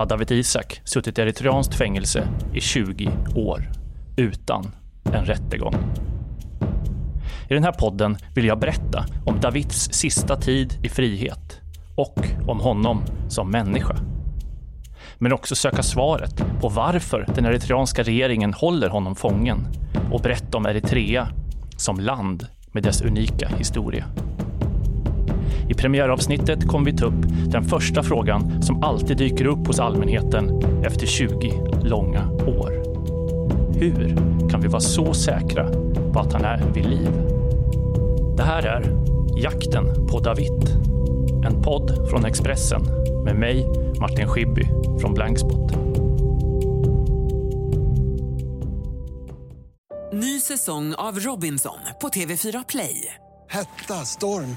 har David Isak suttit i eritreanskt fängelse i 20 år utan en rättegång. I den här podden vill jag berätta om Davids sista tid i frihet och om honom som människa. Men också söka svaret på varför den eritreanska regeringen håller honom fången och berätta om Eritrea som land med dess unika historia. I premiäravsnittet kommer vi ta upp den första frågan som alltid dyker upp hos allmänheten efter 20 långa år. Hur kan vi vara så säkra på att han är vid liv? Det här är Jakten på David. En podd från Expressen med mig, Martin Schibbye från Blankspot. Ny säsong av Robinson på TV4 Play. Hetta, storm,